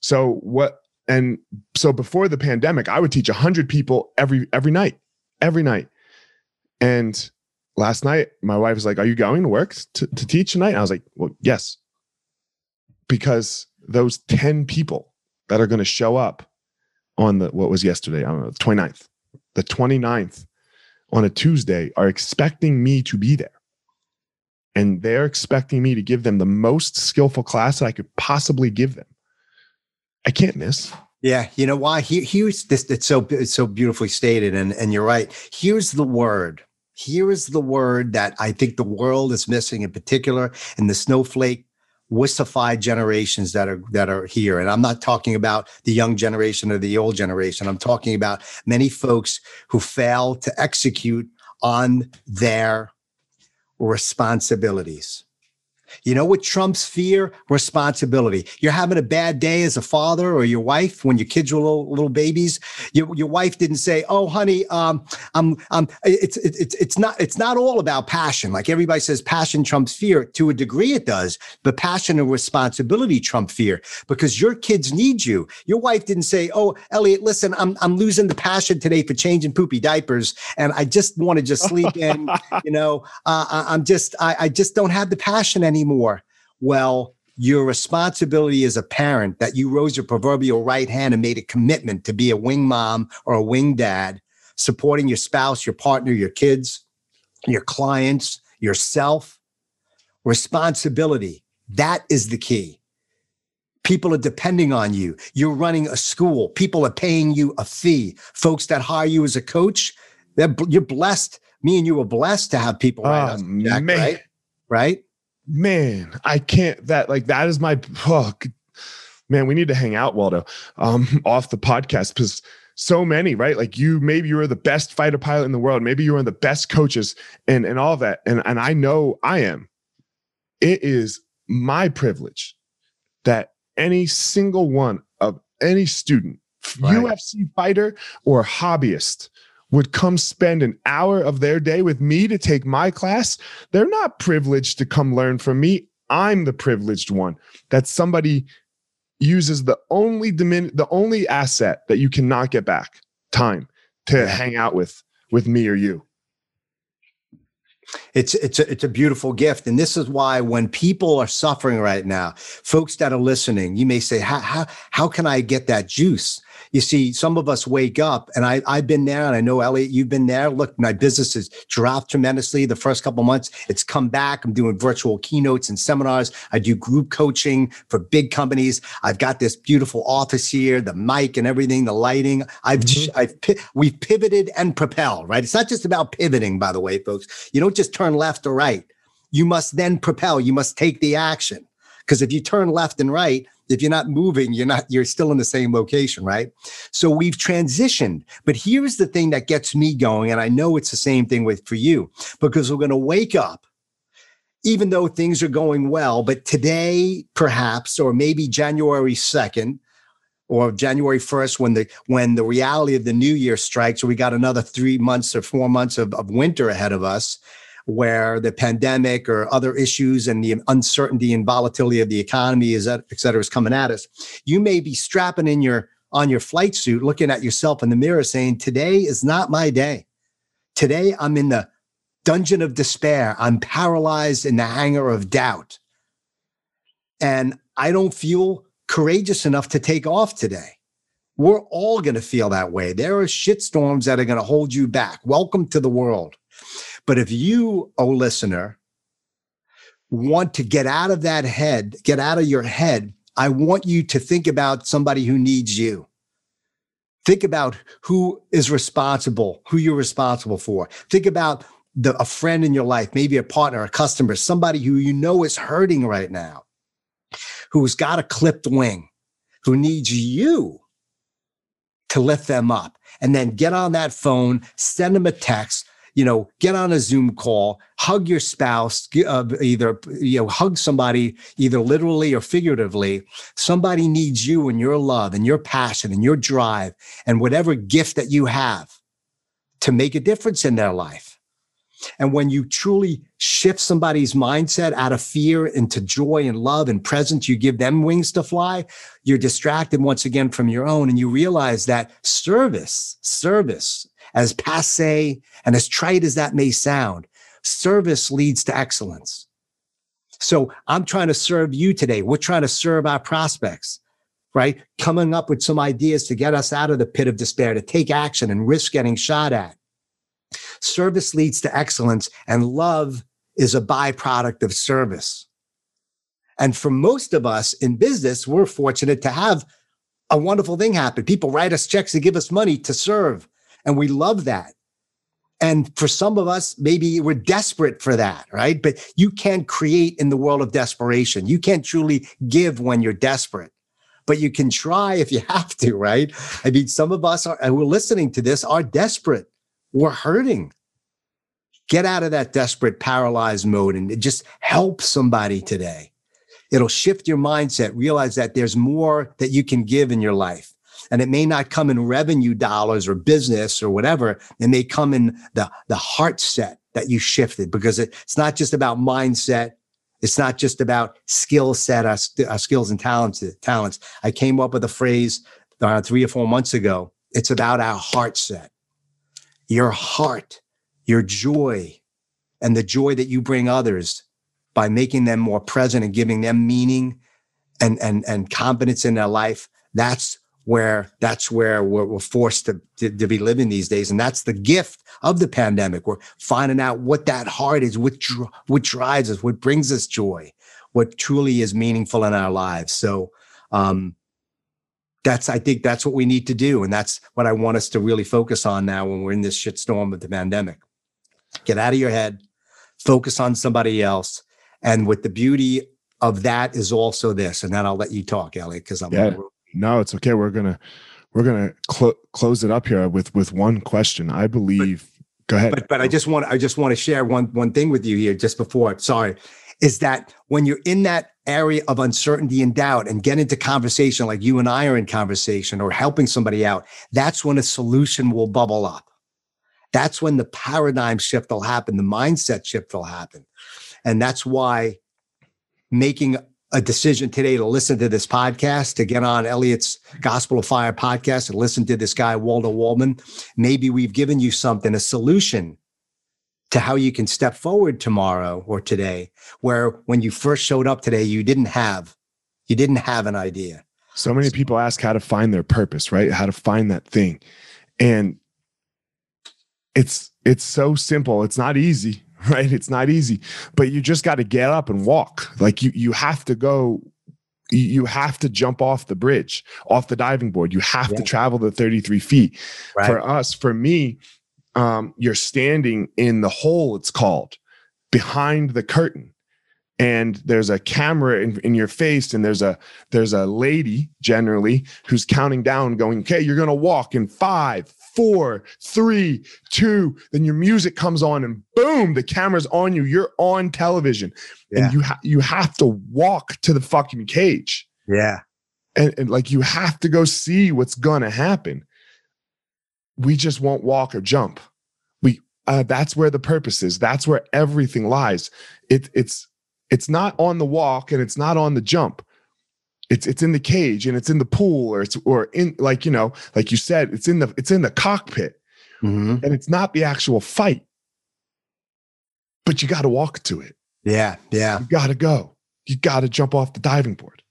so what and so before the pandemic, I would teach 100 people every every night. Every night. And last night my wife was like, "Are you going to work to, to teach tonight?" And I was like, "Well, yes." Because those 10 people that are going to show up on the what was yesterday, I don't know, the 29th. The 29th on a Tuesday are expecting me to be there. And they're expecting me to give them the most skillful class that I could possibly give them. I can't miss. Yeah, you know why? Here, here's this. It's so it's so beautifully stated, and and you're right. Here's the word. Here is the word that I think the world is missing, in particular, in the snowflake wussified generations that are that are here. And i'm not talking about the young generation or the old generation. I'm talking about many folks who fail to execute on their responsibilities you know what trumps fear? Responsibility. You're having a bad day as a father or your wife when your kids were little, little babies. Your, your wife didn't say, "Oh, honey, um, I'm, I'm." It's, it's, it's not, it's not all about passion. Like everybody says, passion trumps fear. To a degree, it does, but passion and responsibility trump fear because your kids need you. Your wife didn't say, "Oh, Elliot, listen, I'm, I'm losing the passion today for changing poopy diapers, and I just want to just sleep in." you know, uh, I'm just, I, I just don't have the passion anymore anymore. Well, your responsibility as a parent that you rose your proverbial right hand and made a commitment to be a wing mom or a wing dad, supporting your spouse, your partner, your kids, your clients, yourself. Responsibility. That is the key. People are depending on you. You're running a school. People are paying you a fee. Folks that hire you as a coach, you're blessed. Me and you were blessed to have people oh, Jack, right? Right? Man, I can't that like that is my oh, man, we need to hang out, Waldo, um, off the podcast because so many, right? Like you, maybe you were the best fighter pilot in the world. Maybe you were one of the best coaches and, and all that. And, and I know I am. It is my privilege that any single one of any student, right. UFC fighter or hobbyist, would come spend an hour of their day with me to take my class, they're not privileged to come learn from me. I'm the privileged one that somebody uses the only dimin- the only asset that you cannot get back, time, to hang out with with me or you. It's it's a, it's a beautiful gift, and this is why when people are suffering right now, folks that are listening, you may say, "How how how can I get that juice?" You see, some of us wake up, and I, I've been there, and I know Elliot, you've been there. Look, my business has dropped tremendously the first couple months. It's come back. I'm doing virtual keynotes and seminars. I do group coaching for big companies. I've got this beautiful office here, the mic and everything, the lighting. I've, mm-hmm. I've we've pivoted and propelled. Right? It's not just about pivoting, by the way, folks. You don't just turn left or right. You must then propel. You must take the action. Because if you turn left and right, if you're not moving, you're not, you're still in the same location, right? So we've transitioned. But here's the thing that gets me going. And I know it's the same thing with for you, because we're going to wake up, even though things are going well, but today, perhaps, or maybe January 2nd, or January 1st when the when the reality of the new year strikes, we got another three months or four months of, of winter ahead of us where the pandemic or other issues and the uncertainty and volatility of the economy is et cetera is coming at us, you may be strapping in your on your flight suit, looking at yourself in the mirror, saying, "Today is not my day. Today I'm in the dungeon of despair. I'm paralyzed in the hangar of doubt, and I don't feel courageous enough to take off today." We're all going to feel that way. There are shitstorms that are going to hold you back. Welcome to the world. But if you, oh listener, want to get out of that head, get out of your head, I want you to think about somebody who needs you. Think about who is responsible, who you're responsible for. Think about the, a friend in your life, maybe a partner, a customer, somebody who you know is hurting right now, who's got a clipped wing, who needs you to lift them up. And then get on that phone, send them a text, you know, get on a Zoom call, hug your spouse, uh, either, you know, hug somebody, either literally or figuratively. Somebody needs you and your love and your passion and your drive and whatever gift that you have to make a difference in their life. And when you truly shift somebody's mindset out of fear into joy and love and presence, you give them wings to fly, you're distracted once again from your own. And you realize that service, service as passe and as trite as that may sound, service leads to excellence. So I'm trying to serve you today. We're trying to serve our prospects, right? Coming up with some ideas to get us out of the pit of despair, to take action and risk getting shot at. Service leads to excellence, and love is a byproduct of service. And for most of us in business, we're fortunate to have a wonderful thing happen. People write us checks to give us money to serve. And we love that. And for some of us, maybe we're desperate for that, right? But you can't create in the world of desperation. You can't truly give when you're desperate, but you can try if you have to, right? I mean, some of us are, who are listening to this are desperate. We're hurting. Get out of that desperate, paralyzed mode and just help somebody today. It'll shift your mindset. Realize that there's more that you can give in your life and it may not come in revenue dollars or business or whatever. It may come in the, the heart set that you shifted because it, it's not just about mindset. It's not just about skill set, our, our skills and talents, talents. I came up with a phrase uh, three or four months ago. It's about our heart set, your heart, your joy, and the joy that you bring others by making them more present and giving them meaning and, and, and confidence in their life. That's where that's where we're, we're forced to, to, to, be living these days. And that's the gift of the pandemic. We're finding out what that heart is, what, what drives us, what brings us joy, what truly is meaningful in our lives. So, um, that's, I think that's what we need to do. And that's what I want us to really focus on now when we're in this shitstorm of the pandemic. Get out of your head, focus on somebody else. And with the beauty of that is also this, and then I'll let you talk, Elliot, because I'm yeah no, it's okay. We're gonna we're gonna cl- close it up here with with one question. I believe. But, go ahead. But but I just want I just want to share one one thing with you here just before. Sorry, is that when you're in that area of uncertainty and doubt and get into conversation like you and I are in conversation or helping somebody out, that's when a solution will bubble up. That's when the paradigm shift will happen, the mindset shift will happen. And that's why making a decision today to listen to this podcast, to get on Elliot's Gospel of Fire podcast and listen to this guy, Waldo Waldman, maybe we've given you something, a solution to how you can step forward tomorrow or today, where when you first showed up today, you didn't have, you didn't have an idea. So many people ask how to find their purpose, right? How to find that thing. And it's it's so simple. It's not easy, right? It's not easy, but you just got to get up and walk. Like you you have to go you have to jump off the bridge, off the diving board. You have yeah. to travel the 33 feet. Right. For us, for me, um, you're standing in the hole, it's called, behind the curtain. And there's a camera in, in your face, and there's a there's a lady generally who's counting down, going, "Okay, you're gonna walk in five, four, three, two." Then your music comes on, and boom, the camera's on you. You're on television, yeah. and you ha- you have to walk to the fucking cage. Yeah, and, and like you have to go see what's gonna happen we just won't walk or jump. We uh, that's where the purpose is. That's where everything lies. It, it's it's not on the walk and it's not on the jump. It's it's in the cage and it's in the pool or it's or in like you know like you said it's in the it's in the cockpit mm-hmm. and it's not the actual fight. But you got to walk to it. Yeah, yeah. You got to go. You got to jump off the diving board.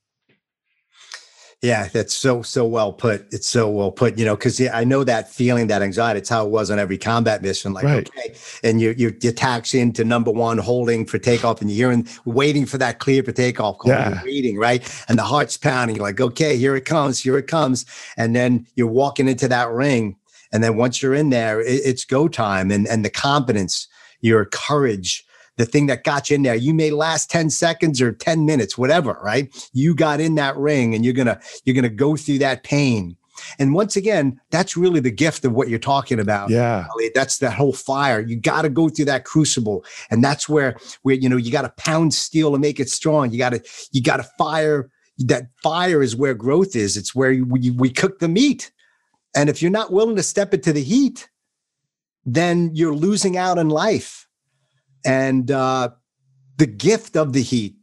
Yeah, that's so so well put. It's so well put. You know, because yeah, I know that feeling, that anxiety. It's how it was on every combat mission. Like, right. okay, and you you you tax into number one, holding for takeoff, and you're hearing waiting for that clear for takeoff call. Yeah. waiting, right? And the heart's pounding. You're like, okay, here it comes, here it comes, and then you're walking into that ring, and then once you're in there, it, it's go time, and and the confidence, your courage the thing that got you in there. You may last 10 seconds or 10 minutes, whatever, right? You got in that ring and you're going to, you're going to go through that pain. And once again, that's really the gift of what you're talking about. Yeah. That's that whole fire. You got to go through that crucible. And that's where, where, you know, you got to pound steel to make it strong. You got to, you got to fire. That fire is where growth is. It's where we, we cook the meat. And if you're not willing to step into the heat, then you're losing out in life and uh, the gift of the heat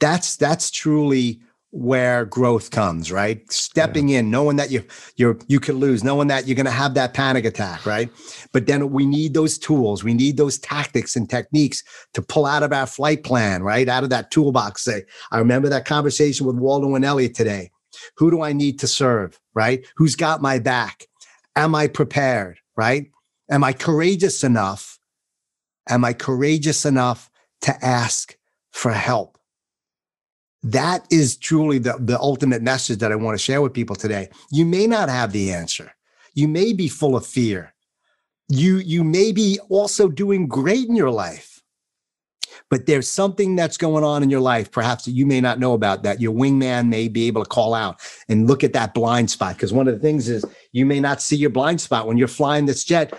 that's that's truly where growth comes right? Stepping yeah. in knowing that you you're you could lose knowing that you're going to have that panic attack right? But then we need those tools we need those tactics and techniques to pull out of our flight plan right? Out of that toolbox. Say i remember that conversation with waldo and elliot today. Who do i need to serve right? Who's got my back? Am i prepared right? Am i courageous enough Am I courageous enough to ask for help? That is truly the, the ultimate message that I want to share with people today. You may not have the answer. You may be full of fear. You, you may be also doing great in your life, but there's something that's going on in your life, perhaps that you may not know about that your wingman may be able to call out and look at that blind spot. Because one of the things is you may not see your blind spot when you're flying this jet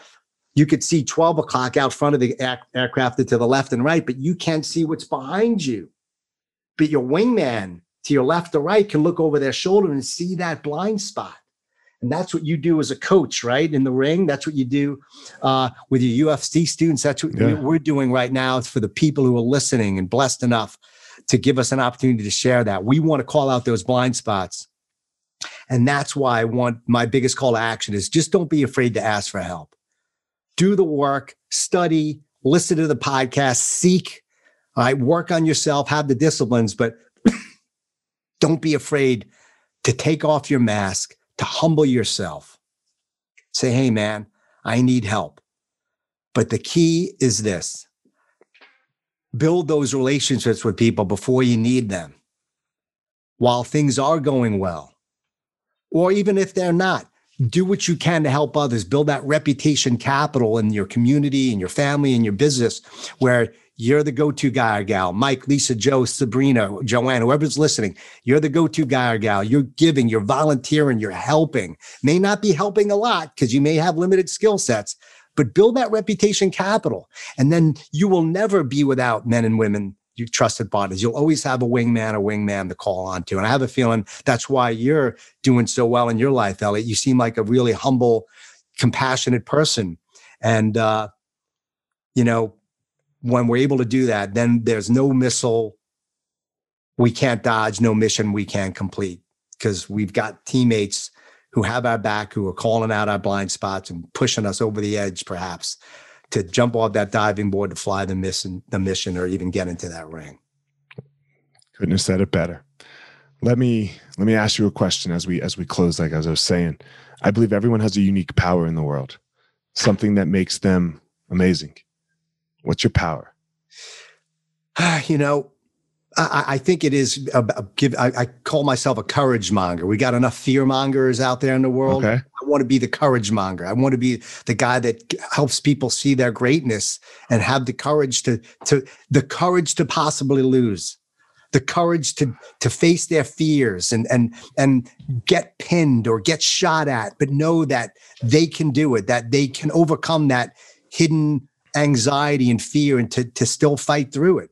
you could see 12 o'clock out front of the aircraft to the left and right, but you can't see what's behind you. But your wingman to your left or right can look over their shoulder and see that blind spot. And that's what you do as a coach, right? In the ring. That's what you do uh, with your UFC students. That's what yeah. we're doing right now. It's for the people who are listening and blessed enough to give us an opportunity to share that. We want to call out those blind spots. And that's why I want my biggest call to action is just don't be afraid to ask for help do the work, study, listen to the podcast, seek, all right, work on yourself, have the disciplines, but don't be afraid to take off your mask, to humble yourself. Say, hey, man, I need help. But the key is this build those relationships with people before you need them while things are going well. Or even if they're not, do what you can to help others build that reputation capital in your community in your family in your business where you're the go-to guy or gal. Mike, Lisa, Joe, Sabrina, Joanne, whoever's listening, you're the go-to guy or gal. You're giving, you're volunteering, you're helping. May not be helping a lot because you may have limited skill sets, but build that reputation capital. And then you will never be without men and women you trusted partners. You'll always have a wingman a wingman to call on to. And I have a feeling that's why you're doing so well in your life, Elliot. You seem like a really humble, compassionate person. And uh, you know, when we're able to do that, then there's no missile we can't dodge, no mission we can't complete because we've got teammates who have our back, who are calling out our blind spots and pushing us over the edge, perhaps to jump off that diving board to fly the mission, the mission, or even get into that ring. Couldn't have said it better. Let me let me ask you a question as we as we close. Like as I was saying, I believe everyone has a unique power in the world, something that makes them amazing. What's your power? You know, I, I think it is. A, a give. I, I, call myself a courage monger. We got enough fear mongers out there in the world. Okay. I want to be the courage monger. I want to be the guy that helps people see their greatness and have the courage to to the courage to possibly lose, the courage to to face their fears and and and get pinned or get shot at, but know that they can do it. That they can overcome that hidden anxiety and fear and to, to still fight through it.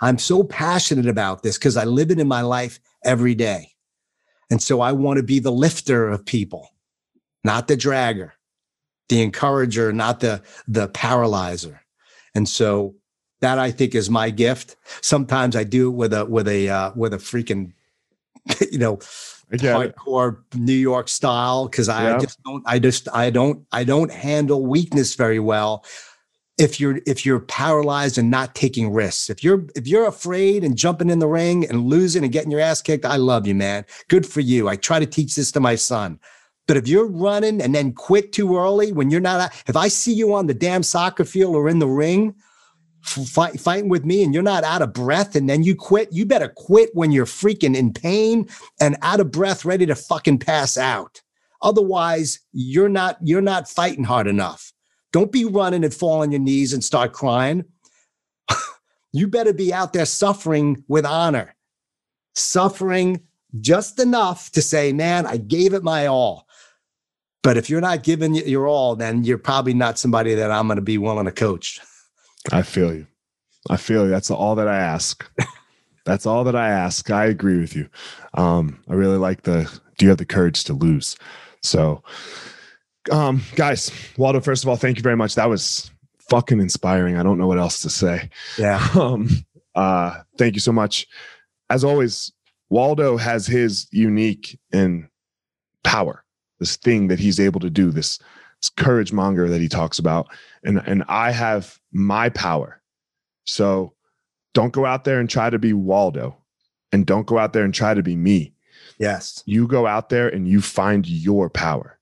I'm so passionate about this because I live it in my life every day. And so I want to be the lifter of people, not the dragger, the encourager, not the, the paralyzer. And so that I think is my gift. Sometimes I do it with a, with a, uh, with a freaking, you know, hardcore it. New York style because I yeah. just don't I just I don't I don't handle weakness very well if you're if you're paralyzed and not taking risks. If you're if you're afraid and jumping in the ring and losing and getting your ass kicked, I love you, man. Good for you. I try to teach this to my son. But if you're running and then quit too early when you're not if I see you on the damn soccer field or in the ring fight, fighting with me and you're not out of breath and then you quit, you better quit when you're freaking in pain and out of breath, ready to fucking pass out. Otherwise, you're not you're not fighting hard enough. Don't be running and fall on your knees and start crying. you better be out there suffering with honor, suffering just enough to say, man, I gave it my all. But if you're not giving your all, then you're probably not somebody that I'm going to be willing to coach. I feel you. I feel you. That's all that I ask. That's all that I ask. I agree with you. Um, I really like the do you have the courage to lose? So um, guys, Waldo, first of all, thank you very much. That was fucking inspiring. I don't know what else to say. Yeah. Um, uh, thank you so much. As always, Waldo has his unique and power, this thing that he's able to do, this, this courage monger that he talks about. And, and I have my power. So don't go out there and try to be Waldo and don't go out there and try to be me. Yes. You go out there and you find your power.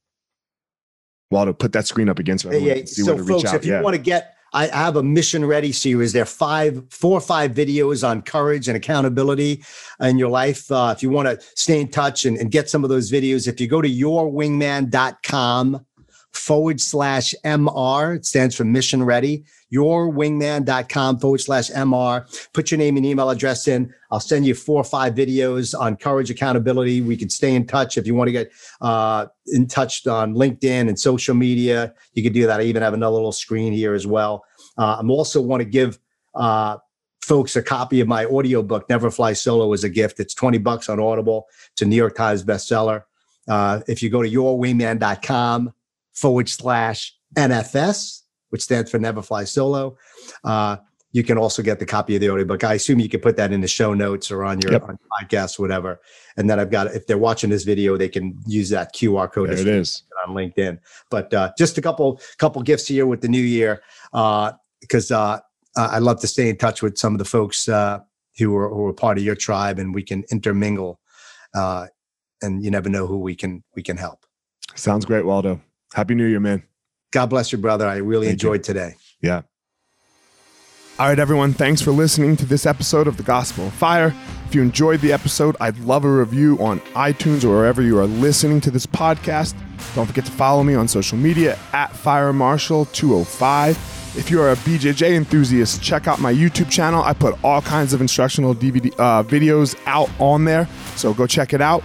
Waldo, put that screen up against me. Yeah, so folks, if you yeah. want to get, I have a mission ready series. There are five, four or five videos on courage and accountability in your life. Uh, if you want to stay in touch and, and get some of those videos, if you go to yourwingman.com forward slash MR, it stands for mission ready yourwingman.com forward slash MR. Put your name and email address in. I'll send you four or five videos on courage accountability. We can stay in touch if you want to get uh, in touch on LinkedIn and social media. You can do that. I even have another little screen here as well. Uh, I'm also want to give uh, folks a copy of my audiobook, Never Fly Solo, as a gift. It's 20 bucks on Audible. It's a New York Times bestseller. Uh, if you go to yourwingman.com forward slash NFS, which stands for Never Fly Solo. Uh, you can also get the copy of the audiobook. I assume you can put that in the show notes or on your, yep. on podcast, whatever. And then I've got, if they're watching this video, they can use that QR code. There it is on LinkedIn. But uh, just a couple couple gifts here with the new year, because uh, uh, I love to stay in touch with some of the folks uh, who are who are part of your tribe, and we can intermingle. Uh, and you never know who we can we can help. Sounds great, Waldo. Happy New Year, man. God bless you, brother. I really Thank enjoyed you. today. Yeah. All right, everyone. Thanks for listening to this episode of The Gospel of Fire. If you enjoyed the episode, I'd love a review on iTunes or wherever you are listening to this podcast. Don't forget to follow me on social media at Fire Marshal 205 If you're a BJJ enthusiast, check out my YouTube channel. I put all kinds of instructional DVD uh, videos out on there, so go check it out.